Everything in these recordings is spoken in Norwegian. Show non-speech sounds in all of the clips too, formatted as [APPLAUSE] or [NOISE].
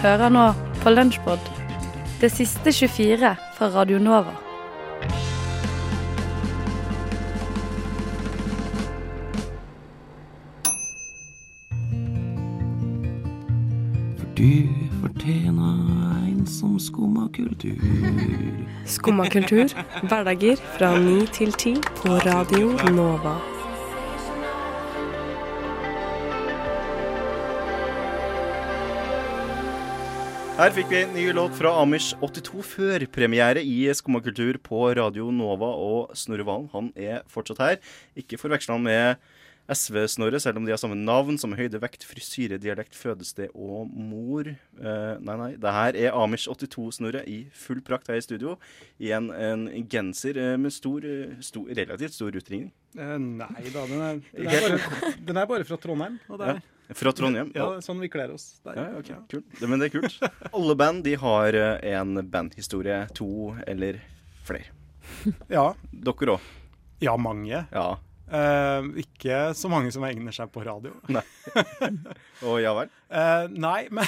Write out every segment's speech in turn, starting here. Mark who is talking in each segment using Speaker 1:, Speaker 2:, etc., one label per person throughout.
Speaker 1: hører nå på Lunsjpod, det siste 24 fra Radio Nova.
Speaker 2: For du fortjener en som skummer kultur.
Speaker 3: Skumma kultur, hverdager fra ni til ti på Radio Nova.
Speaker 4: Her fikk vi en ny låt fra Amish 82 før premiere i Skumma kultur på Radio Nova. Og Snorre Valen han er fortsatt her. Ikke forveksla med SV-Snorre, selv om de har samme navn, samme høyde, vekt, frisyre, dialekt, fødested og mor. Eh, nei, nei. Det her er Amish 82-Snorre i full prakt her i studio. I en, en genser eh, med stor, eh, stor, relativt stor utringning.
Speaker 5: Eh, nei da, den er, den, er bare, den er bare fra Trondheim. Og det er,
Speaker 4: Fra Trondheim.
Speaker 5: ja, det er sånn vi kler oss. Der.
Speaker 4: Ja, okay. kult. Det, men det er kult. [LAUGHS] Alle band de har eh, en bandhistorie. To eller flere. [LAUGHS]
Speaker 5: Ja,
Speaker 4: Dere òg.
Speaker 5: ja mange.
Speaker 4: Ja.
Speaker 5: Eh, ikke så mange som egner seg på radio. [LAUGHS] Nei.
Speaker 4: Og ja vel?
Speaker 5: Eh, nei, men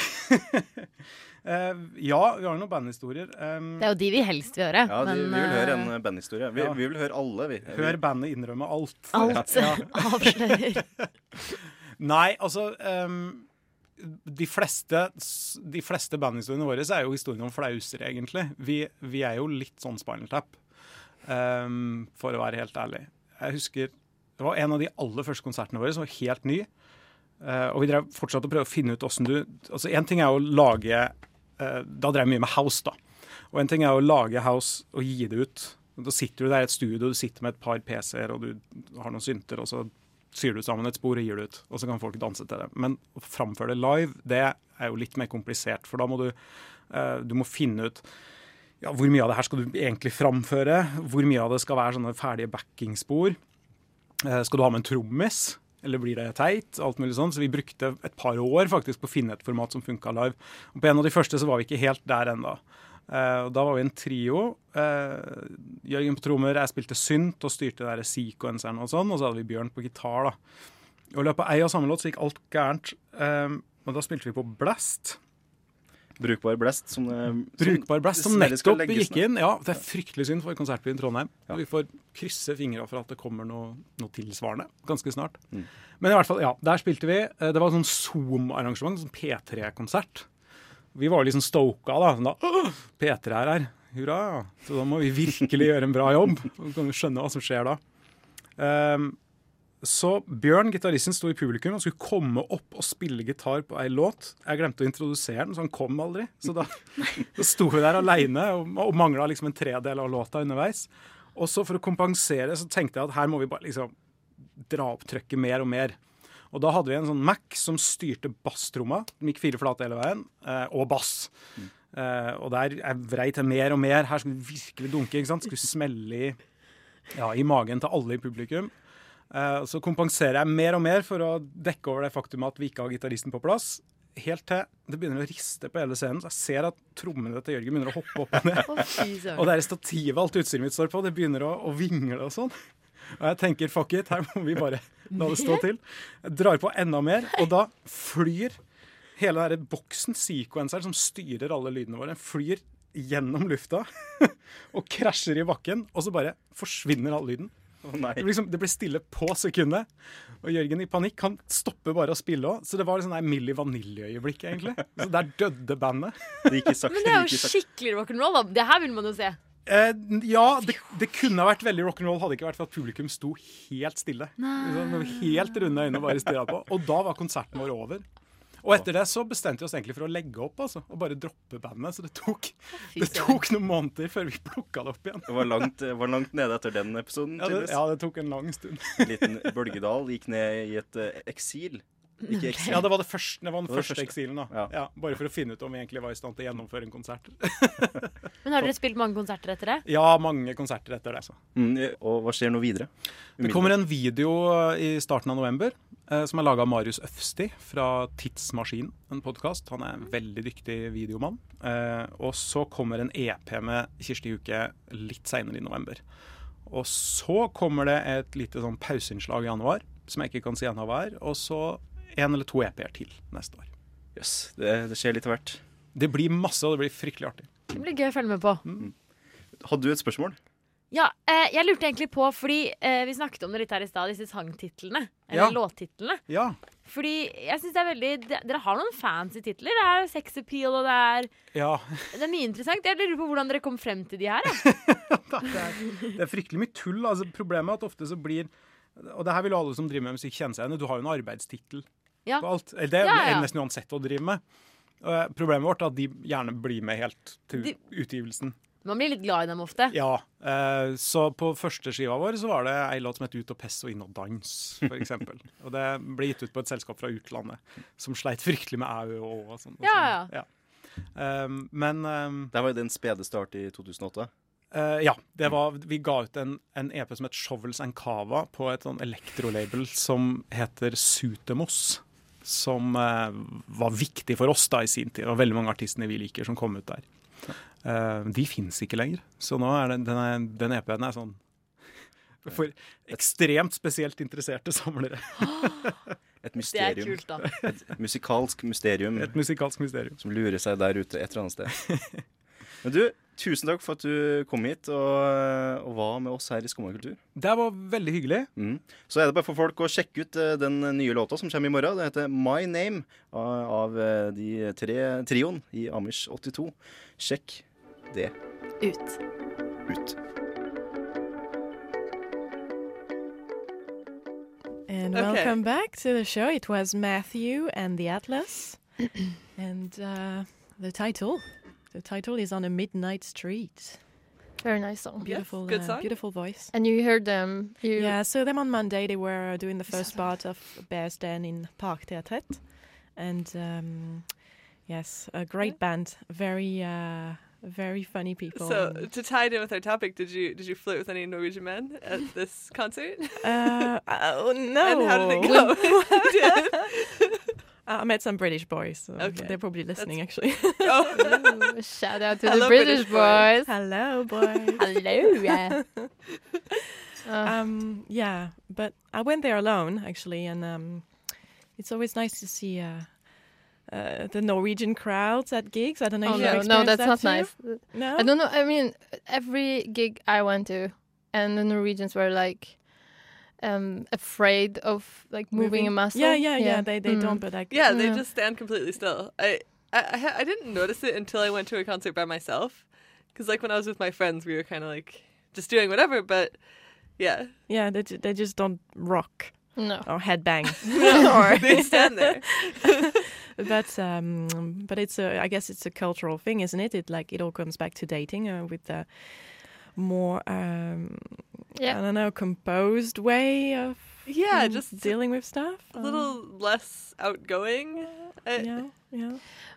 Speaker 5: eh, Ja, vi har noen bandhistorier.
Speaker 6: Det er jo de vi helst vil høre.
Speaker 4: Ja, de,
Speaker 6: men
Speaker 4: vi vil høre
Speaker 6: eh,
Speaker 4: en bandhistorie. Vi,
Speaker 5: ja.
Speaker 4: vi vil høre alle, vi.
Speaker 5: hør bandet innrømme alt.
Speaker 6: alt
Speaker 5: Ja.
Speaker 6: avslører.
Speaker 5: Nei, altså um, de fleste, fleste bandhistoriene våre er jo historien om flauser, egentlig. Vi, vi er jo litt sånn Spinal Tap, um, for å være helt ærlig. Jeg husker det var en av de aller første konsertene våre som var helt ny. Uh, og vi drev fortsatt å prøve å finne ut åssen du Altså, én ting er å lage uh, Da drev vi mye med house, da. Og en ting er å lage house og gi det ut. Da sitter du der i et studio, du sitter med et par PC-er og du har noen synter, og så syr du sammen et spor og gir det ut. Og så kan folk danse til det. Men å framføre det live, det er jo litt mer komplisert. For da må du, eh, du må finne ut ja, hvor mye av det her skal du egentlig framføre? Hvor mye av det skal være sånne ferdige backingspor? Eh, skal du ha med en trommis? Eller blir det teit? Alt mulig sånn. Så vi brukte et par år faktisk på å finne et format som funka live. Og på en av de første så var vi ikke helt der ennå. Uh, og da var vi en trio. Uh, Jørgen på trommer, jeg spilte synt og styrte der sequenceren og sånn. Og så hadde vi Bjørn på gitar, da. I løpet av ei og samme låt så gikk alt gærent. Uh, men da spilte vi på Blast.
Speaker 4: Brukbar blest. Som, eh, som
Speaker 5: Brukbar Blast som nettopp gikk inn. Ja, Det er fryktelig synd for Konsertbyen Trondheim.
Speaker 4: Ja.
Speaker 5: Vi får krysse fingra for at det kommer noe, noe tilsvarende ganske snart.
Speaker 4: Mm.
Speaker 5: Men i hvert fall, ja, der spilte vi. Eh, Det var sånn Zoom-arrangement, sånn P3-konsert. Vi var liksom stoka da. Sånn da P3 er her. Hurra. Så da må vi virkelig gjøre en bra jobb. Så kan jo skjønne hva som skjer da. Ehm, så Bjørn, gitaristen, sto i publikum og skulle komme opp og spille gitar på ei låt. Jeg glemte å introdusere den, så han kom aldri. Så da, [LAUGHS] da sto vi der aleine og, og mangla liksom en tredel av låta underveis. Og så for å kompensere så tenkte jeg at her må vi bare liksom dra opp trøkket mer og mer. Og da hadde vi en sånn Mac som styrte basstromma. Den gikk fire flate hele veien. Eh, og bass. Eh, og der jeg vrei til mer og mer. Her skulle vi virkelig dunke. ikke sant? Skulle smelle i, ja, i magen til alle i publikum. Eh, så kompenserer jeg mer og mer for å dekke over det faktum at vi ikke har gitaristen på plass. Helt til det begynner å riste på hele scenen. Så jeg ser at trommene til Jørgen begynner å hoppe opp og ned. [LAUGHS] Og det er stativet alt utstyret mitt står på, det begynner å, å vingle og sånn. Og jeg tenker fuck it, her må vi bare la det stå [LAUGHS] til. Jeg drar på enda mer, og da flyr hele den boksen, sequenceren som styrer alle lydene våre, flyr gjennom lufta [LAUGHS] og krasjer i bakken, og så bare forsvinner all lyden.
Speaker 4: Nei.
Speaker 5: Det liksom, det ble stille på sekundet. Og Jørgen i panikk, han stopper bare å spille òg. Så det var et sånn Milli Vanilje-øyeblikk, egentlig. Så der døde bandet.
Speaker 4: Det gikk i sakte.
Speaker 6: Men det er jo skikkelig rock'n'roll, da. Det her vil man jo se.
Speaker 5: Eh, ja, det, det kunne ha vært veldig rock'n'roll hadde det ikke vært for at publikum sto helt stille. Nei. helt runde øyne og bare stirra på. Og da var konserten vår over. Og etter det så bestemte vi oss egentlig for å legge opp altså, og bare droppe bandet. Så det tok, det tok noen måneder før vi plukka det opp igjen.
Speaker 4: Det var langt, var langt nede etter den episoden.
Speaker 5: Ja det, ja, det tok en lang stund.
Speaker 4: En liten bølgedal gikk ned i et eh, eksil. Ikke eksil.
Speaker 5: Ja, det var, det første, det var den
Speaker 4: Det var
Speaker 5: første
Speaker 4: første.
Speaker 5: eksilen. da.
Speaker 4: Ja.
Speaker 5: Ja, bare for å finne ut om vi egentlig var i stand til å gjennomføre en konsert. [LAUGHS]
Speaker 6: Men har dere spilt mange konserter etter det?
Speaker 5: Ja, mange konserter etter det. Så.
Speaker 4: Mm, og hva skjer nå videre?
Speaker 5: Det kommer en video eh, i starten av november som er laga av Marius Øfsti fra Tidsmaskinen, en podkast. Han er en veldig dyktig videomann. Eh, og så kommer en EP med Kirsti Huke litt seinere i november. Og så kommer det et lite sånn pauseinnslag i januar, som jeg ikke kan si ennå hva er. Og så en eller to EP-er til neste år.
Speaker 4: Jøss, det, det skjer litt av hvert.
Speaker 5: Det blir masse, og det blir fryktelig artig.
Speaker 6: Det blir gøy å følge med på.
Speaker 4: Hadde du et spørsmål?
Speaker 6: Ja, eh, jeg lurte egentlig på, fordi eh, vi snakket om det litt her i stad, disse sangtitlene. Eller
Speaker 5: Ja.
Speaker 6: låttitlene.
Speaker 5: Ja.
Speaker 6: Fordi jeg synes det er veldig de- Dere har noen fancy titler. Det er Sex Appeal, og det er,
Speaker 5: ja.
Speaker 6: det er mye interessant. Jeg lurer på hvordan dere kom frem til de her. Ja. [LAUGHS]
Speaker 5: det, er, er fryktelig mye tull. Altså, problemet er at ofte så blir Og det her vil jo alle som driver med musikk kjenne seg igjen i. Du har jo en arbeidstittel
Speaker 6: Ja.
Speaker 5: på alt. Eller det
Speaker 6: Ja,
Speaker 5: er
Speaker 6: ja.
Speaker 5: nesten uansett å drive med. Eh, problemet vårt er at de gjerne blir med helt til
Speaker 6: De-
Speaker 5: utgivelsen.
Speaker 6: Man blir litt glad i dem ofte.
Speaker 5: Ja, eh, så på første skiva vår så var det ei låt som het Ut og pess og inn og dans, eksempel. og det ble gitt ut på et selskap fra utlandet som sleit fryktelig med au og å og sånn. og
Speaker 6: Ja,
Speaker 5: sånn. ja. Um, men um,
Speaker 4: Det var jo den spede start i 2008.
Speaker 5: Uh, ja, det var, vi ga ut en, en EP som het Shovels and Cava på et sånn elektrolabel som heter Sutemos. Som uh, var viktig for oss da i sin tid, Det var veldig mange artistene vi liker som kom ut der. Eh, de fins ikke lenger, så nå er den, den, er, den EP-en er sånn for ekstremt spesielt interesserte samlere. [GASPS]
Speaker 4: Et mysterium.
Speaker 6: Det er kult, da.
Speaker 4: Et musikalsk mysterium
Speaker 5: Et musikalsk mysterium.
Speaker 4: som lurer seg der ute et eller annet sted. [LAUGHS] Men du, tusen takk for at du kom hit og, og var med oss her i Skumma kultur.
Speaker 5: Det var veldig hyggelig.
Speaker 4: Mm. Så er det bare for folk å sjekke ut eh, den nye låta som kommer i morgen. Det heter My Name av, av eh, de tre trioen i Amish 82. Sjekk det
Speaker 6: Ut.
Speaker 4: ut.
Speaker 7: And
Speaker 8: Okay.
Speaker 7: welcome back to the show. It was Matthew and the Atlas. [CLEARS THROAT] and uh, the title. The title is On a Midnight Street.
Speaker 8: Very nice song.
Speaker 7: Beautiful,
Speaker 8: good
Speaker 7: uh,
Speaker 8: song.
Speaker 7: beautiful voice.
Speaker 8: And you heard them. You
Speaker 7: Yeah, so them on Monday they were doing the first part of Bears Den in Parkteatret. And um, yes, a great band. Very, uh, very funny people.
Speaker 9: So to tie it in with our topic, did you did you flirt with any Norwegian men at [LAUGHS] this concert?
Speaker 7: uh, [LAUGHS] oh, no.
Speaker 9: And how did it go? You [LAUGHS] did?
Speaker 7: I met some British boys. So
Speaker 9: Okay.
Speaker 7: They're probably listening, actually.
Speaker 9: Oh.
Speaker 8: Ooh, shout out to
Speaker 9: Hello,
Speaker 8: the British,
Speaker 9: British boys.
Speaker 8: boys.
Speaker 7: Hello, boys.
Speaker 8: Hello. Yeah. Uh,
Speaker 7: um, yeah, but I went there alone actually, and um, it's always nice to see uh, uh, the Norwegian crowds at gigs. I don't know
Speaker 8: oh
Speaker 7: if
Speaker 8: no,
Speaker 7: you've
Speaker 8: no,
Speaker 7: experienced
Speaker 8: that's not
Speaker 7: that
Speaker 8: nice.
Speaker 7: No,
Speaker 8: I don't know. I mean, every gig I went to, and the Norwegians were like um afraid of like moving, a muscle.
Speaker 7: Yeah, yeah, yeah. They they
Speaker 8: Mm.
Speaker 7: don't, but like
Speaker 9: Yeah, they
Speaker 8: Yeah.
Speaker 9: just stand completely still. I I, I, didn't notice it until I went to a concert by myself. Because like when I was with my friends, we were kind of like just doing whatever. But yeah,
Speaker 7: yeah, they they just don't rock
Speaker 8: No.
Speaker 7: or headbang. [LAUGHS]
Speaker 9: no, [LAUGHS] they stand there. [LAUGHS]
Speaker 7: but um, but it's a I guess it's a cultural thing, isn't it? It like it all comes back to dating uh, with the more um, I don't know composed way of
Speaker 9: Yeah,
Speaker 7: mm,
Speaker 9: just
Speaker 7: dealing with stuff.
Speaker 9: a
Speaker 7: Um,
Speaker 9: little less outgoing. I,
Speaker 7: yeah, yeah.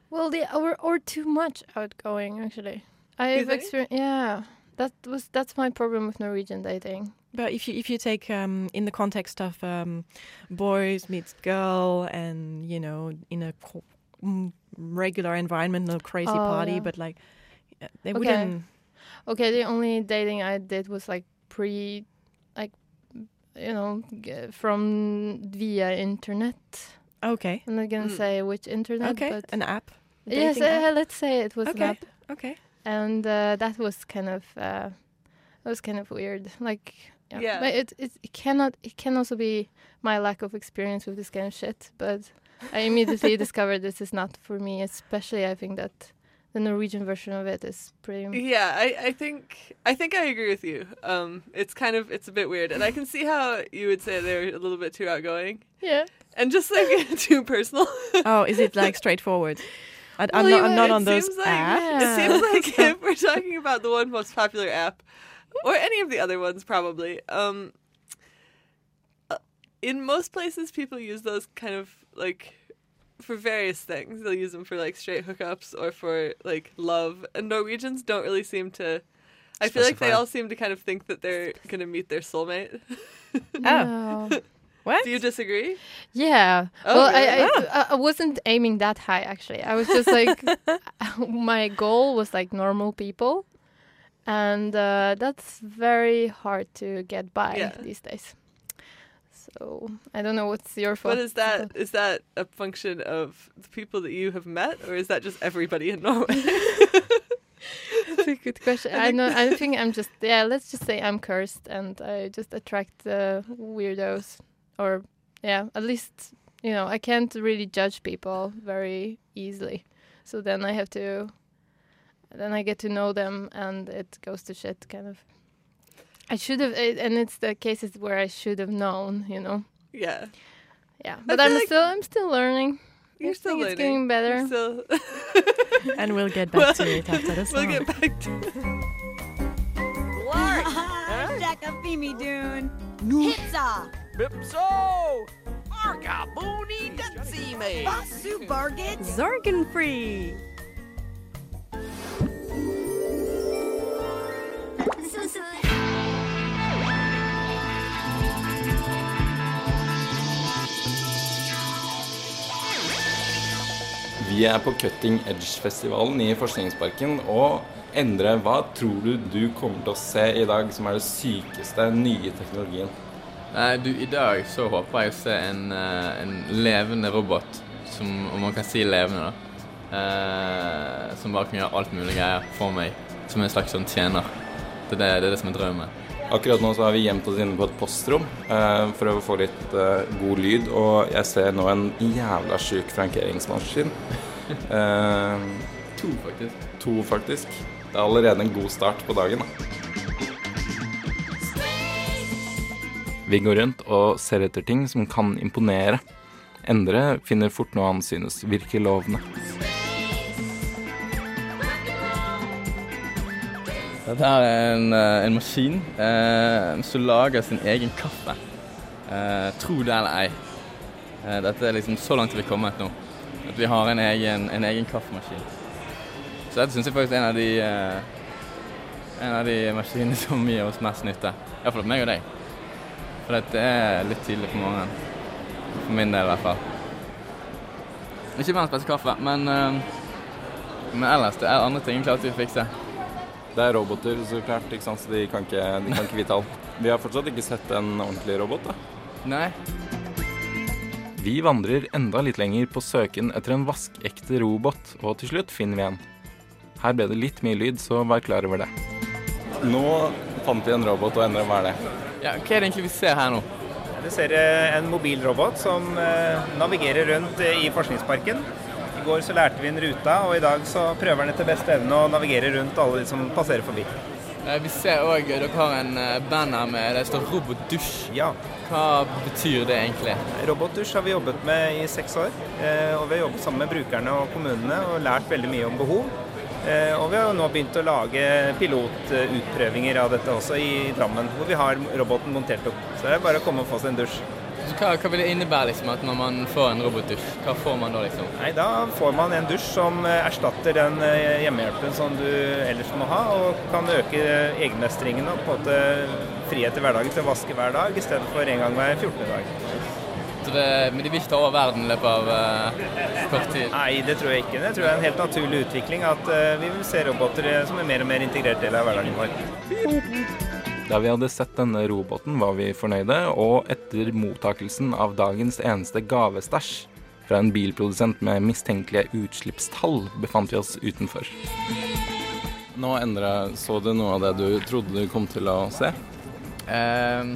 Speaker 8: Well, the or or too much outgoing actually. I've experienced. Yeah, that was that's my problem with Norwegian dating.
Speaker 7: But if you if you take um, in the context of um, boys meets girl and you know in a co- mm, regular environment, no crazy
Speaker 8: Oh,
Speaker 7: party,
Speaker 8: yeah.
Speaker 7: but like uh, they
Speaker 8: Okay.
Speaker 7: wouldn't.
Speaker 8: Okay, the only dating I did was like pre, like, you know, from via internet.
Speaker 7: Okay,
Speaker 8: I'm not gonna
Speaker 9: Mm.
Speaker 8: say which internet,
Speaker 7: okay,
Speaker 8: but
Speaker 7: an app.
Speaker 8: yes,
Speaker 7: dating
Speaker 8: uh, let's say it was
Speaker 7: Okay.
Speaker 8: an app,
Speaker 7: Okay.
Speaker 8: and uh, that was kind of uh, that was kind of weird. Like, yeah,
Speaker 9: Yeah.
Speaker 8: but it, it it cannot it can also be my lack of experience with this kind of shit. But I immediately [LAUGHS] discovered this is not for me. Especially, I think that the Norwegian version of it is pretty.
Speaker 9: Yeah, I, I think I think I agree with you. Um, it's kind of it's a bit weird, and I can see how you would say they're a little bit too outgoing
Speaker 8: Yeah.
Speaker 9: and just like [LAUGHS] [LAUGHS] too personal.
Speaker 7: Oh, is it like straightforward? I, I'm
Speaker 9: Well,
Speaker 7: not. I'm not on those
Speaker 9: like-
Speaker 7: apps.
Speaker 9: It seems like if we're talking about the one most popular app, [LAUGHS] or any of the other ones, probably. Um, uh, in most places, people use those kind of like for various things. They'll use them for like straight hookups or for like love. And Norwegians don't really seem to. I feel like they all seem to kind of think that they're gonna meet their soulmate. [LAUGHS]
Speaker 7: Oh. [LAUGHS] What?
Speaker 9: Do you disagree?
Speaker 8: Yeah.
Speaker 9: Oh,
Speaker 8: well,
Speaker 9: really?
Speaker 8: I, I, I wasn't aiming that high actually. I was just like, my goal was like normal people, and uh, that's very hard to get by
Speaker 9: Yeah.
Speaker 8: these days. So I don't know what's your fault.
Speaker 9: But is that is that a function of the people that you have met, or is that just everybody in Norway? [LAUGHS]
Speaker 8: That's a good question. [LAUGHS] I know. I think I'm just yeah. Let's just say I'm cursed, and I just attract the weirdos, or yeah, at least you know I can't really judge people very easily. So then I have to, then I get to know them, and it goes to shit, kind of. I should have, and it's the cases where I should have known, you know.
Speaker 9: yeah,
Speaker 8: Yeah, but I'm
Speaker 9: like-
Speaker 8: still, I'm still learning.
Speaker 9: you're
Speaker 8: I
Speaker 9: still
Speaker 8: think
Speaker 9: learning.
Speaker 8: it's getting better.
Speaker 9: You're still [LAUGHS]
Speaker 7: And we'll get back
Speaker 9: Well,
Speaker 7: to it after the
Speaker 9: we'll get back to
Speaker 10: Jackafimi Dune. Hitza.
Speaker 2: Bipso! Arga boni datsime!
Speaker 10: Basu
Speaker 11: Vi er på Cutting Edge-festivalen i Forskningsparken. Og Endre, hva tror du du kommer til å se i dag som er det sykeste nye teknologien?
Speaker 12: Nei, du, I dag så håper jeg å se en, eh, en levende robot, som, om man kan si levende, da. Eh, som bare kan gjøre alt mulig greier for meg, som en slags sånn tjener. Det er det, det, er som er drømmen.
Speaker 11: Akkurat nå så har vi gjemt oss inne på et postrom eh, for å få litt eh, god lyd. Og jeg ser nå en jævla sjuk frankeringsmaskin. Eh,
Speaker 12: To, faktisk.
Speaker 11: to, faktisk. Det er allerede en god start på dagen. da. Vi går rundt og ser etter ting som kan imponere. Endre finner fort noe han synes virker lovende.
Speaker 12: Dette her er en, eh, en maskin eh, som lager sin egen kaffe. Eh, tro det eller ei. Eh, dette er liksom så langt vi er kommet nå. At vi har en egen, en egen kaffemaskin. Så dette syns jeg faktisk er en av de eh, en av de maskinene [LAUGHS] som gir oss mest nytte. Iallfall for meg og deg. For dette er litt tidlig på morgenen. For min del i hvert fall. Ikke verdens beste kaffe, men, eh, men ellers det er andre ting klarte vi å fikse.
Speaker 11: Det er roboter, så klart, ikke sant? så de kan ikke, de kan ikke vite alt. Vi har fortsatt ikke sett en ordentlig robot, da.
Speaker 12: Nei.
Speaker 11: Vi vandrer enda litt lenger på søken etter en vaskekte robot, og til slutt finner vi en. Her ble det litt mye lyd, så vær klar over det. Nå fant vi en robot, og Endre, hva er det?
Speaker 12: Ja, hva er det egentlig vi ser her nå?
Speaker 13: Du ser eh, en mobilrobot som eh, navigerer rundt eh, i forskningsparken. Går så lærte vi en ruta, og i dag så prøver den etter beste evne å navigere rundt alle de som passerer forbi.
Speaker 12: Eh, Vi ser òg dere har en eh, banner med det står 'robotdusj'.
Speaker 13: Ja.
Speaker 12: Hva betyr det egentlig?
Speaker 13: Robotdusj har vi jobbet med i seks år, eh, og vi har jobbet sammen med brukerne og kommunene og lært veldig mye om behov. Eh, Og vi har jo nå begynt å lage pilotutprøvinger av dette også i Drammen, hvor vi har roboten montert opp. Så det er bare å komme og få seg en dusj.
Speaker 12: Så hva, hva vil det innebære liksom, at når man får en robotdusj? Hva får man da, liksom?
Speaker 13: Nei, Da får man en dusj som eh, erstatter den eh, hjemmehjelpen som du ellers må ha, og kan øke eh, egenmestringen og på en måte frihet i hverdagen til å vaske hver dag, i stedet for en gang hver 14. dag.
Speaker 12: Så det, men de vil ikke ta over verden i løpet av uh, kort tid?
Speaker 13: Nei, det tror jeg ikke. Det tror jeg er en helt naturlig utvikling at uh, vi vil se roboter som en mer og mer integrert del av hverdagen vår.
Speaker 11: Da vi hadde sett denne roboten, var vi fornøyde, og etter mottakelsen av dagens eneste gavestæsj fra en bilprodusent med mistenkelige utslippstall, befant vi oss utenfor. Nå endra Så du noe av det du trodde du kom til å se?
Speaker 12: Uh,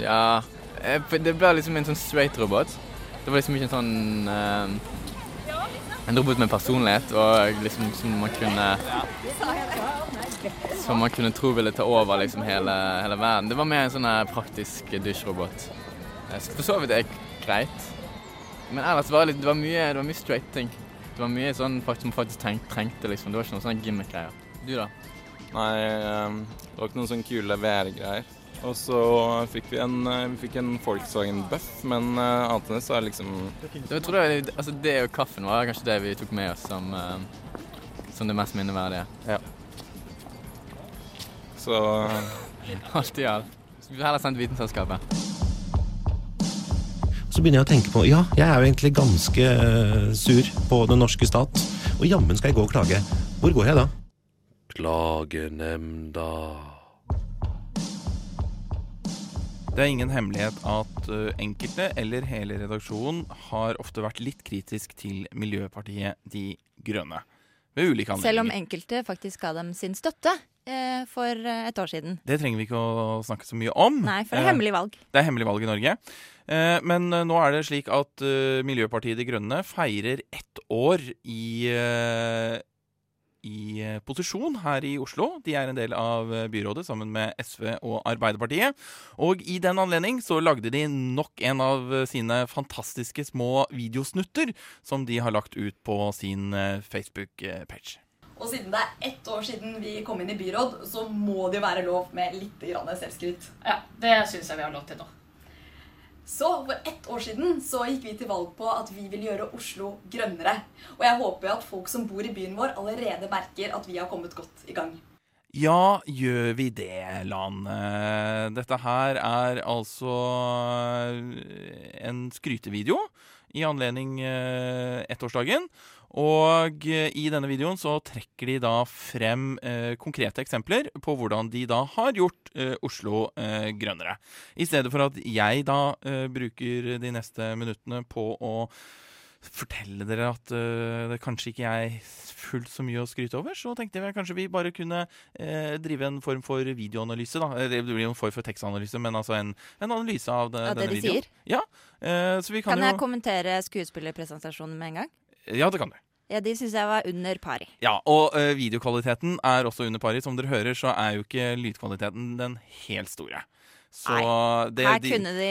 Speaker 12: ja Eh, Det ble liksom en sånn straight robot. Det var liksom ikke en sånn uh, En robot med personlighet og liksom som man kunne Som man kunne tro ville ta over liksom hele, hele verden. Det var mer en sånn praktisk dusjrobot. Eh, Så for så vidt er det greit. Men ellers var det, litt, det, var mye, det var mye straight ting. Det var mye sånn faktisk, man faktisk tenk, trengte, liksom. Det var ikke noen sånne gimmick-greier. Du, da?
Speaker 11: Nei, ehm, det var ikke noen sånne kule VR-greier. Og så fikk vi en, eh, vi fikk en Volkswagen Buff, men eh, annet enn det så er liksom
Speaker 12: Det jeg tror det, altså det og kaffen var kanskje det vi tok med oss som, som det mest minneverdige.
Speaker 11: Ja. Så
Speaker 12: Alt i alt. Skulle vi heller sendt Vitenselskapet.
Speaker 2: Så begynner jeg å tenke på Ja, jeg er jo egentlig ganske eh, sur på den norske stat. Og jammen skal jeg gå og klage. Hvor går jeg da? Klagenemnda.
Speaker 14: Det er ingen hemmelighet at enkelte eller hele redaksjonen har ofte vært litt kritisk til Miljøpartiet De Grønne. Ved ulike
Speaker 15: Selv om enkelte faktisk ga dem sin støtte eh, for eh, et år siden.
Speaker 14: Det trenger vi ikke å snakke så mye om.
Speaker 15: Nei, for det er
Speaker 14: Eh,
Speaker 15: hemmelig valg.
Speaker 14: Det er hemmelig valg i Norge. Eh, Men eh, nå er det slik at eh, Miljøpartiet De Grønne feirer ett år i, eh, i eh, posisjon her i Oslo. De er en del av eh, byrådet sammen med SV og Arbeiderpartiet. Og i den anledning så lagde de nok en av eh, sine fantastiske små videosnutter som de har lagt ut på sin eh, Facebook-page.
Speaker 16: Og siden det er ett år siden vi kom inn i byråd, så må det jo være lov med litt grann selvskryt.
Speaker 17: Ja, det syns jeg vi har lov til nå.
Speaker 16: Så for ett år siden så gikk vi til valg på at vi vil gjøre Oslo grønnere. Og jeg håper jo at folk som bor i byen vår allerede merker at vi har kommet godt i gang.
Speaker 14: Ja, gjør vi det, Lan? Eh, Dette her er altså eh, en skrytevideo i anledning eh, ettårsdagen. Og eh, i denne videoen så trekker de da frem eh, konkrete eksempler på hvordan de da har gjort eh, Oslo eh, grønnere. I stedet for at jeg da eh, bruker de neste minuttene på å fortelle dere at uh, det kanskje ikke er fullt så mye å skryte over, så tenkte jeg kanskje vi bare kunne uh, drive en form for videoanalyse. da. Det blir jo en form for tekstanalyse, men altså en, en analyse av, det,
Speaker 15: Av det de
Speaker 14: videoen.
Speaker 15: sier?
Speaker 14: Ja, Uh, så vi kan,
Speaker 15: Kan jeg
Speaker 14: jo
Speaker 15: kommentere skuespillerpresentasjonen med en gang?
Speaker 14: Ja, det kan du.
Speaker 15: Ja, De syns jeg var under pari.
Speaker 14: Ja, og eh, videokvaliteten er også under pari. Som dere hører, så er jo ikke lydkvaliteten den helt store. Så det,
Speaker 15: Her
Speaker 14: de-
Speaker 15: kunne de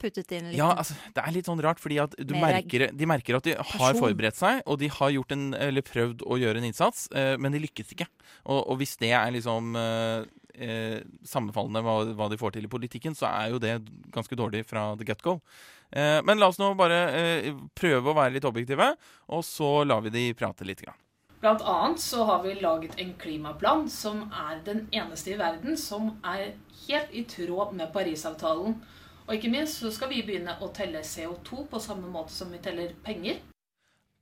Speaker 15: puttet inn litt
Speaker 14: Ja, altså, det er litt sånn rart, fordi at du merker, de merker at de har
Speaker 15: person.
Speaker 14: forberedt seg, og de har gjort en, eller prøvd å gjøre en innsats, eh, men de lykkes ikke. Og, og hvis det er liksom eh, eh, sammenfallende hva, hva de får til i politikken, så er jo det ganske dårlig fra the get-go. Eh, men la oss nå bare eh, prøve å være litt objektive, og så lar vi de prate litt. Grann.
Speaker 17: Blant annet så har vi laget en klimaplan som er den eneste i verden som er helt i tråd med Parisavtalen. Og ikke minst så skal vi begynne å telle CO2 på samme måte som vi teller penger.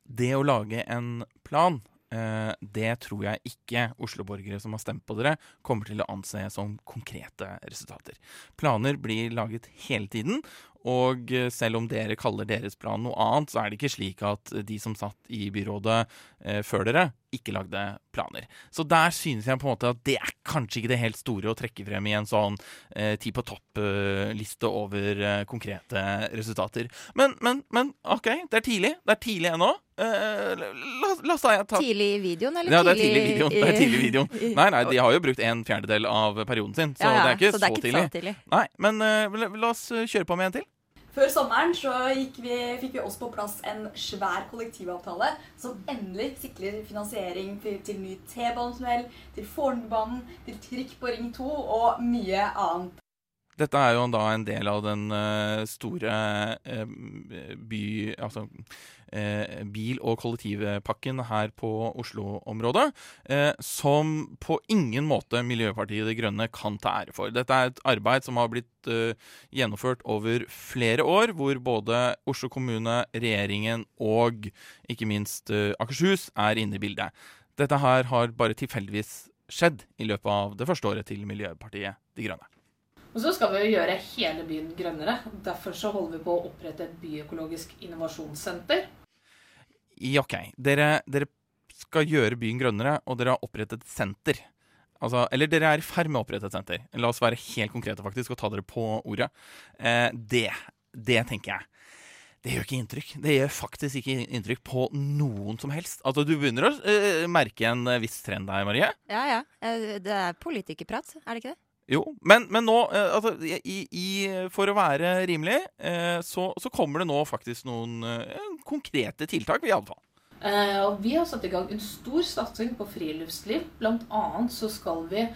Speaker 14: Det å lage en plan, eh, det tror jeg ikke Oslo-borgere som har stemt på dere, kommer til å anse som konkrete resultater. Planer blir laget hele tiden, og eh, selv om dere kaller deres plan noe annet, så er det ikke slik at de som satt i byrådet eh, før dere, ikke lagde planer. Så der synes jeg på en måte at det er kanskje ikke det helt store å trekke frem i en sånn eh, ti på topp-liste over eh, konkrete resultater. Men, men, men OK, det er tidlig. Det er tidlig ennå. Eh, la, la oss si jeg
Speaker 15: Tidlig i videoen, eller
Speaker 14: ja, det er
Speaker 15: tidlig
Speaker 14: tidlig i videoen. Det er tidlig i [LAUGHS] videoen. Nei, nei, de har jo brukt en fjerdedel av perioden sin, så
Speaker 15: Ja, ja,
Speaker 14: det er ikke,
Speaker 15: så det er
Speaker 14: så,
Speaker 15: ikke
Speaker 14: tidlig.
Speaker 15: så tidlig.
Speaker 14: Nei, men eh, la, la oss eh, kjøre på med en til.
Speaker 16: Før sommeren så vi, fikk vi også på plass en svær kollektivavtale som endelig sikrer finansiering til, til ny T-banetunnel, til Fornebubanen, til trikk på Ring 2 og mye annet.
Speaker 14: Dette er jo da en del av den eh, store eh, by... Altså eh, bil- og kollektivpakken her på Oslo-området, eh, som på ingen måte Miljøpartiet De Grønne kan ta ære for. Dette er et arbeid som har blitt eh, gjennomført over flere år, hvor både Oslo kommune, regjeringen og ikke minst eh, Akershus er inne i bildet. Dette her har bare tilfeldigvis skjedd i løpet av det første året til Miljøpartiet De Grønne.
Speaker 17: Og så skal vi jo gjøre hele byen grønnere. Derfor så holder vi på å opprette et byøkologisk innovasjonssenter.
Speaker 14: Ja, OK. Dere, dere skal gjøre byen grønnere, og dere har opprettet et senter. Altså, eller dere er i ferd med å opprette et senter. La oss være helt konkrete faktisk, og ta dere på ordet. Eh, det, det tenker jeg. Det gjør ikke inntrykk. Det gjør faktisk ikke inntrykk på noen som helst. Altså, Du begynner å uh, merke en eh, viss trend her, Marie.
Speaker 15: Ja, ja. Eh, Det er politikerprat, er det ikke det?
Speaker 14: Jo, men, men nå, eh, altså, i, i, for å være rimelig, eh, så, så kommer det nå faktisk noen eh, konkrete tiltak, iallfall.
Speaker 17: Eh, og vi har satt i gang en stor satsing på friluftsliv. Blant annet så skal vi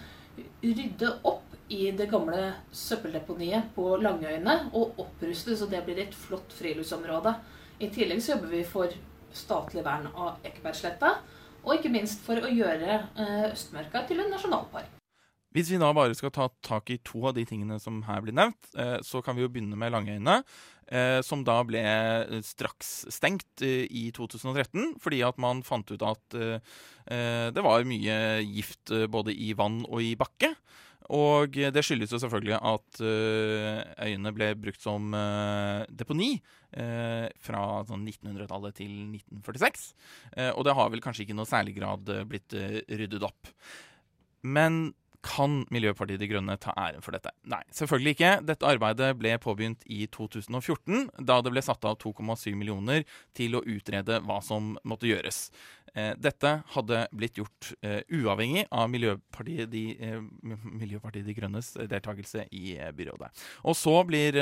Speaker 17: rydde opp i det gamle søppeldeponiet på Langøyene og oppruste så det blir et flott friluftsområde. I tillegg så jobber vi for statlig vern av Ekebergsletta, og ikke minst for å gjøre Østmarka til en nasjonalpark.
Speaker 14: Hvis vi da bare skal ta tak i to av de tingene som her blir nevnt, eh, så kan vi jo begynne med Langøyene. Eh, som da ble straks stengt eh, i 2013 fordi at man fant ut at det var mye gift både i vann og i bakke. Og det skyldes jo selvfølgelig at øyene ble brukt som deponi fra sånn 1900-tallet til 1946. Eh, og det har vel kanskje ikke i noe særlig grad blitt ryddet opp. Men kan Miljøpartiet De Grønne ta æren for dette? Nei, selvfølgelig ikke. Dette arbeidet ble påbegynt i 2014, da det ble satt av 2,7 millioner til å utrede hva som måtte gjøres. Eh, dette hadde blitt gjort eh, uavhengig av Miljøpartiet De, eh, Miljøpartiet De Grønnes deltakelse i byrådet. Og så blir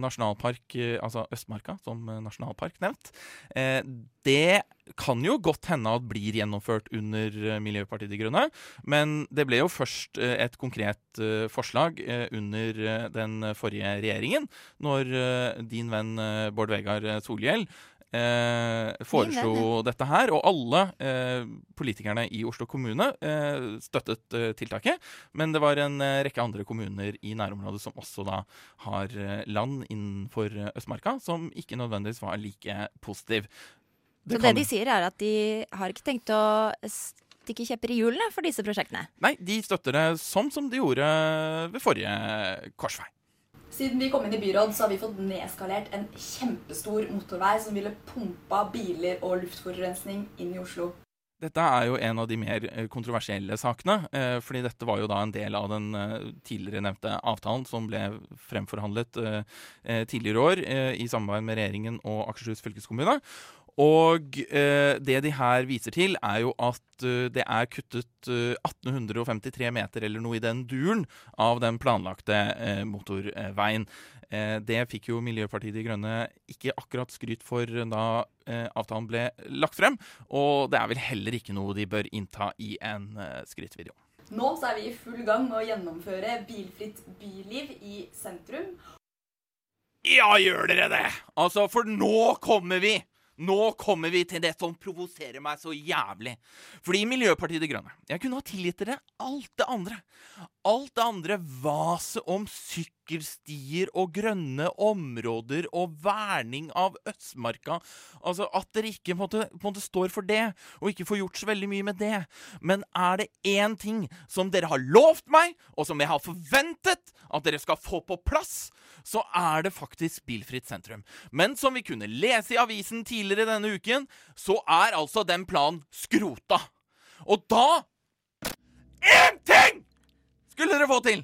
Speaker 14: nasjonalpark, altså Østmarka som nasjonalpark nevnt. Det kan jo godt hende at blir gjennomført under Miljøpartiet De Grønne, men det ble jo først et konkret forslag under den forrige regjeringen, når din venn Bård Vegar Solhjell eh, foreslo dette her, og alle eh, politikerne i Oslo kommune eh, støttet eh, tiltaket. Men det var en eh, rekke andre kommuner i nærområdet som også da har eh, land innenfor Østmarka, som ikke nødvendigvis var like positiv.
Speaker 15: Så det de sier, er at de har ikke tenkt å stikke kjepper i hjulene for disse prosjektene.
Speaker 14: Nei, de støtter det sånn som de gjorde ved forrige korsvei.
Speaker 16: Siden vi kom inn i byråd, så har vi fått nedskalert en kjempestor motorvei som ville pumpa biler og luftforurensning inn i Oslo.
Speaker 14: Dette er jo en av de mer eh, kontroversielle sakene. eh, fordi dette var jo da en del av den eh, tidligere nevnte avtalen som ble fremforhandlet tidligere år i samarbeid med regjeringen og Akershus fylkeskommune. Og eh, det de her viser til, er jo at uh, det er kuttet uh, 1853 meter eller noe i den duren av den planlagte eh, motorveien. Eh, det fikk jo Miljøpartiet De Grønne ikke akkurat skryt for da eh, avtalen ble lagt frem, og det er vel heller ikke noe de bør innta i en eh, skrytvideo.
Speaker 16: Nå så er vi i full gang med å gjennomføre bilfritt byliv i sentrum.
Speaker 14: Ja, gjør dere det! Altså, for nå kommer vi! Nå kommer vi til det som provoserer meg så jævlig. Fordi Miljøpartiet De Grønne Jeg kunne ha tilgitt dere alt det andre. Alt det andre vaset om sykkelstier og grønne områder og verning av Østmarka. Altså At dere ikke på en måte, på en måte står for det, og ikke får gjort så veldig mye med det. Men er det én ting som dere har lovt meg, og som jeg har forventet at dere skal få på plass, så er det faktisk bilfritt sentrum. Men som vi kunne lese i avisen tidligere denne uken, så er altså den planen skrota. Og da Én ting skulle dere få til!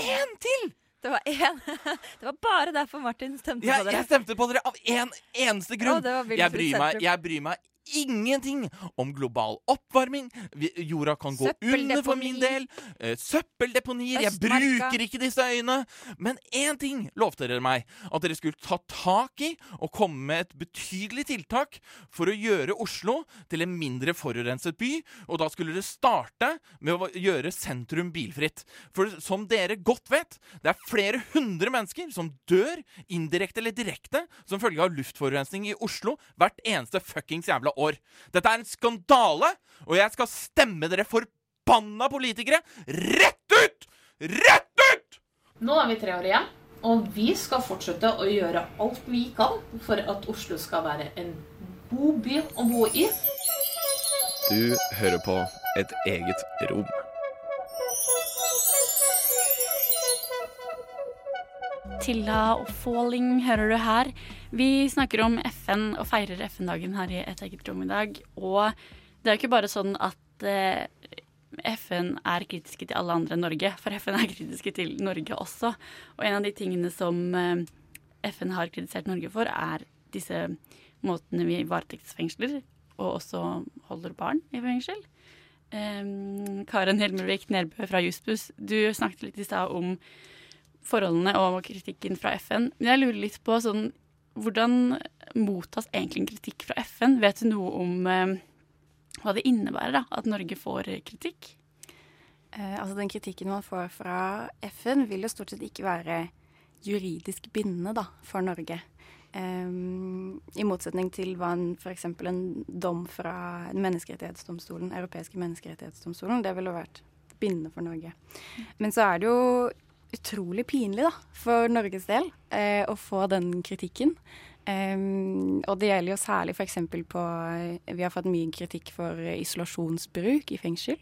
Speaker 14: Én til!
Speaker 15: Det var én [LAUGHS] Det var bare derfor Martin stemte
Speaker 14: Jeg,
Speaker 15: på dere.
Speaker 14: jeg stemte på dere av én eneste grunn.
Speaker 15: Å,
Speaker 14: jeg, bryr meg, jeg bryr meg ingenting om global oppvarming. Jorda kan gå under for min del. Eh, søppeldeponier. Jeg bruker ikke disse øyene. Men én ting lovte dere meg. At dere skulle ta tak i og komme med et betydelig tiltak for å gjøre Oslo til en mindre forurenset by. Og da skulle dere starte med å gjøre sentrum bilfritt. For som dere godt vet, det er flere hundre mennesker som dør indirekte eller direkte som følge av luftforurensning i Oslo hvert eneste fuckings jævla år. Dette er en skandale, og jeg skal stemme dere forbanna politikere rett ut! Rett ut!
Speaker 17: Nå er vi tre år igjen, og vi skal fortsette å gjøre alt vi kan for at Oslo skal være en god by å bo i.
Speaker 11: Du hører på Et eget rom.
Speaker 18: Tilla og Falling hører du her. Vi snakker om FN og feirer FN-dagen her i Et eget rom i dag. Og det er jo ikke bare sånn at eh, FN er kritiske til alle andre enn Norge, for [LAUGHS] FN er kritiske til Norge også. Og en av de tingene som eh, FN har kritisert Norge for, er disse måtene vi varetektsfengsler og også holder barn i fengsel. Um, Karen Helmervik Nerbø fra Jussbuss, du snakket litt i stad om forholdene og kritikken fra FN. Men jeg lurer litt på sånn Hvordan mottas egentlig en kritikk fra FN? Vet du noe om eh, hva det innebærer da, at Norge får eh, kritikk?
Speaker 19: Eh, altså Den kritikken man får fra FN, vil jo stort sett ikke være juridisk bindende da, for Norge. Um, I motsetning til hva en, f.eks. en dom fra menneskerettighetsdomstolen, europeiske menneskerettighetsdomstolen, det ville vært bindende for Norge. Men så er det jo utrolig pinlig da, for Norges del eh, å få den kritikken. Um, og det gjelder jo særlig f.eks. på Vi har fått mye kritikk for isolasjonsbruk i fengsel.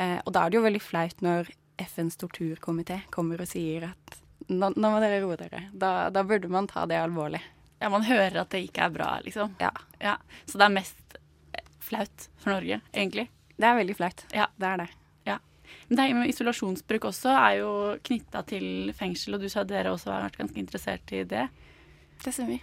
Speaker 19: Eh, og da er det jo veldig flaut når FNs torturkomité kommer og sier at nå, nå må dere roe dere. Da, da burde man ta det alvorlig.
Speaker 18: Ja, man hører at det ikke er bra, liksom.
Speaker 19: Ja.
Speaker 18: Så det er mest eh, flaut for Norge, egentlig.
Speaker 19: Det er veldig flaut.
Speaker 18: Ja.
Speaker 19: Det er det.
Speaker 18: Men isolasjonsbruk også er jo knytta til fengsel, og du sa dere også har vært ganske interessert i det.
Speaker 19: Det stemmer.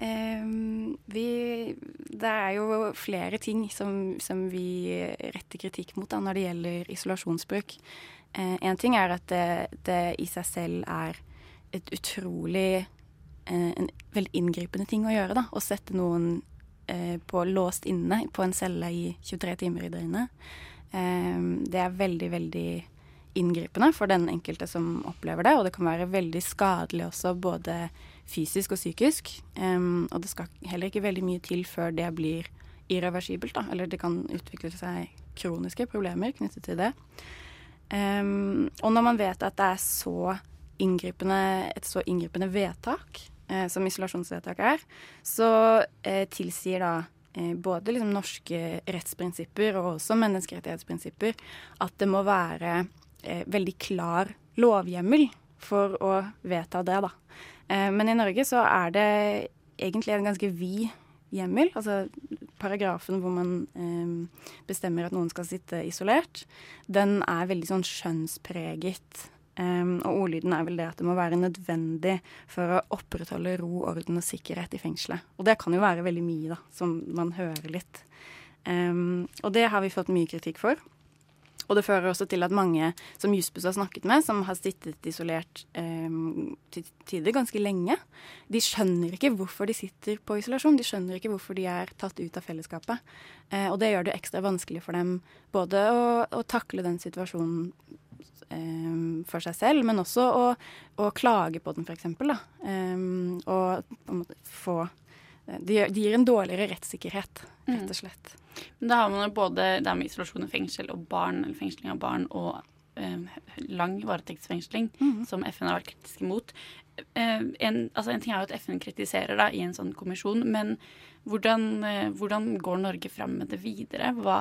Speaker 19: Um, vi, det er jo flere ting som, som vi retter kritikk mot da, når det gjelder isolasjonsbruk. Én en ting er at det, det i seg selv er et utrolig uh, En veldig inngripende ting å gjøre. da, Å sette noen uh, på låst inne på en celle i 23 timer i døgnet. Ehm, det er veldig, veldig inngripende for den enkelte som opplever det, og det kan være veldig skadelig også, både fysisk og psykisk. Um, og det skal heller ikke veldig mye til før det blir irreversibelt, da. Eller det kan utvikle seg kroniske problemer knyttet til det. Um, og når man vet at det er så et så inngripende vedtak eh, som isolasjonsvedtak er, så eh, tilsier da både liksom norske rettsprinsipper og også menneskerettighetsprinsipper at det må være eh, veldig klar lovhjemmel for å vedta det, da. Eh, men i Norge så er det egentlig en ganske vid hjemmel. Altså paragrafen hvor man eh, bestemmer at noen skal sitte isolert, den er veldig sånn skjønnspreget. Um, og ordlyden er vel det at det må være nødvendig for å opprettholde ro, orden og sikkerhet i fengselet. Og det kan jo være veldig mye, da, som man hører litt. Um, og det har vi fått mye kritikk for. Og det fører også til at mange som Jussbuss har snakket med, som har sittet isolert um, tider ganske lenge, de skjønner ikke hvorfor de sitter på isolasjon. De skjønner ikke hvorfor de er tatt ut av fellesskapet. Uh, og det gjør det ekstra vanskelig for dem både å, å takle den situasjonen um, for seg selv, men også å, å klage på den, f.eks. Um, og på en måte få det de gir en dårligere rettssikkerhet, rett og slett.
Speaker 18: Men da har man jo både det med isolasjon i fengsel og barn, eller fengsling av barn, og um, lang varetektsfengsling, som FN har vært kritisk imot. Eh, en, altså en ting er jo at FN kritiserer da, i en sånn kommisjon, men hvordan, eh, hvordan går Norge fram med det videre? Hva,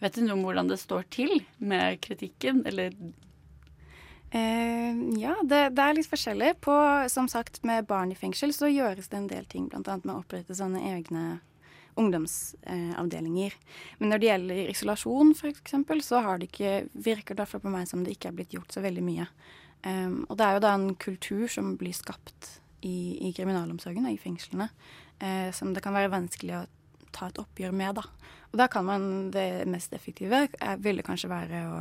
Speaker 18: vet du noe om hvordan det står til med kritikken, eller
Speaker 19: Eh, ja, det, det er litt forskjellig. På, som sagt, med barn i fengsel så gjøres det en del ting, bl.a. med å opprette sånne egne ungdomsavdelinger. Men når det gjelder isolasjon, f.eks., så har det ikke, virker det på meg som det ikke er blitt gjort så veldig mye. Um, og det er jo da en kultur som blir skapt i, i kriminalomsorgen og i fengslene, eh, som det kan være vanskelig å ta et oppgjør med, da. Og da kan man Det mest effektive er, ville kanskje være å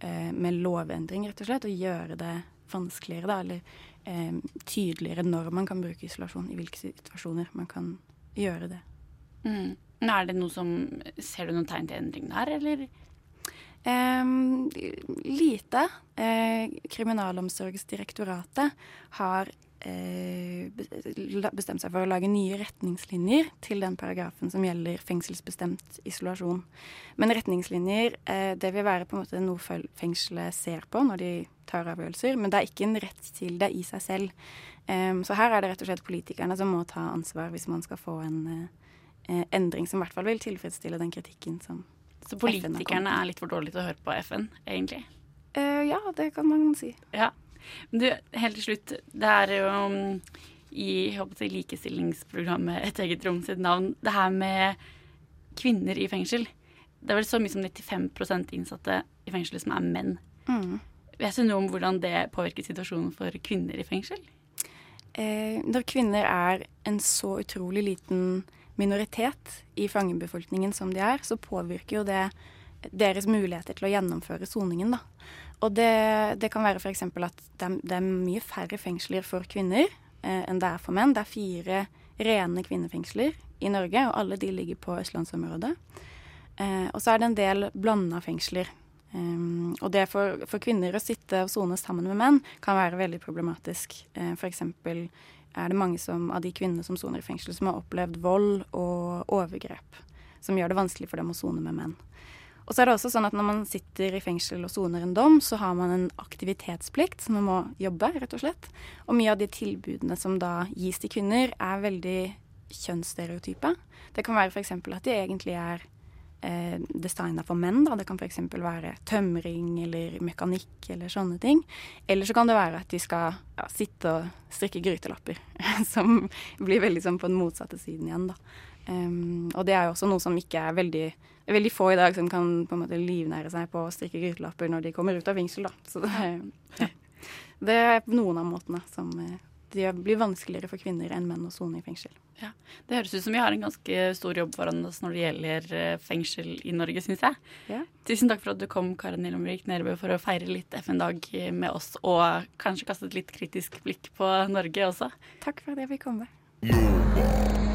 Speaker 19: eh, med lovendring, rett og slett, å gjøre det vanskeligere, da, eller eh, tydeligere når man kan bruke isolasjon, i hvilke situasjoner man kan gjøre det.
Speaker 18: mm. Er det noe som Ser du noen tegn til endring der, eller?
Speaker 19: Em, lite. Eh, Kriminalomsorgsdirektoratet har bestemt seg for å lage nye retningslinjer til den paragrafen som gjelder fengselsbestemt isolasjon. Men retningslinjer eh, det vil være på en måte noe fengselet ser på når de tar avgjørelser, men det er ikke en rett til det i seg selv. Så her er det rett og slett politikerne som må ta ansvar hvis man skal få en eh, endring som i hvert fall vil tilfredsstille den kritikken som
Speaker 18: Så politikerne er litt for dårlige til å høre på FN, egentlig?
Speaker 19: Eh, ja, det kan man si.
Speaker 18: Ja. Men du, helt til slutt. Det er jo um, i håper likestillingsprogrammet Et eget rom sitt navn det her med kvinner i fengsel. Det er vel så mye som 95% innsatte i fengselet som er menn.
Speaker 19: Mm.
Speaker 18: Vet du noe om hvordan det påvirker situasjonen for kvinner i fengsel?
Speaker 19: Eh, når kvinner er en så utrolig liten minoritet i fangebefolkningen som de er, så påvirker jo det deres muligheter til å gjennomføre soningen. da. Og det, det kan være f.eks. at det er, det er mye færre fengsler for kvinner eh, enn det er for menn. Det er fire rene kvinnefengsler i Norge, og alle de ligger på østlandsområdet. Eh, og så er det en del blanda fengsler. Um, og det for, for kvinner å sitte og sone sammen med menn kan være veldig problematisk. Eh, eksempel er det mange som, av de kvinnene som soner i fengsel, som har opplevd vold og overgrep. Som gjør det vanskelig for dem å sone med menn. Og så er det også sånn at når man sitter i fengsel og soner en dom, så har man en aktivitetsplikt, så man må jobbe, rett og slett. Og mye av de tilbudene som da gis til kvinner, er veldig kjønnsstereotype. Det kan være f.eks. at de egentlig er eh, designa for menn. Da. Det kan f.eks. være tømring eller mekanikk eller sånne ting. Eller så kan det være at de skal ja, sitte og strikke grytelapper, [LAUGHS] som blir veldig sånn på den motsatte siden igjen, da. Um, og det er jo også noe som ikke er veldig er veldig få i dag som kan på en måte livnære seg på å strikke grytelapper når de kommer ut av fengsel, da. Så det, ja. det er noen av måtene som eh, det blir vanskeligere for kvinner enn menn å sone i fengsel.
Speaker 18: Ja, Det høres ut som vi har en ganske stor jobb foran oss når det gjelder eh, fengsel i Norge, syns jeg.
Speaker 19: Ja.
Speaker 18: Tusen takk for at du kom, Karen Nilomvik Nerebø, for å feire litt FN-dag med oss, og kanskje kaste et litt kritisk blikk på Norge også.
Speaker 19: Takk for at jeg fikk komme.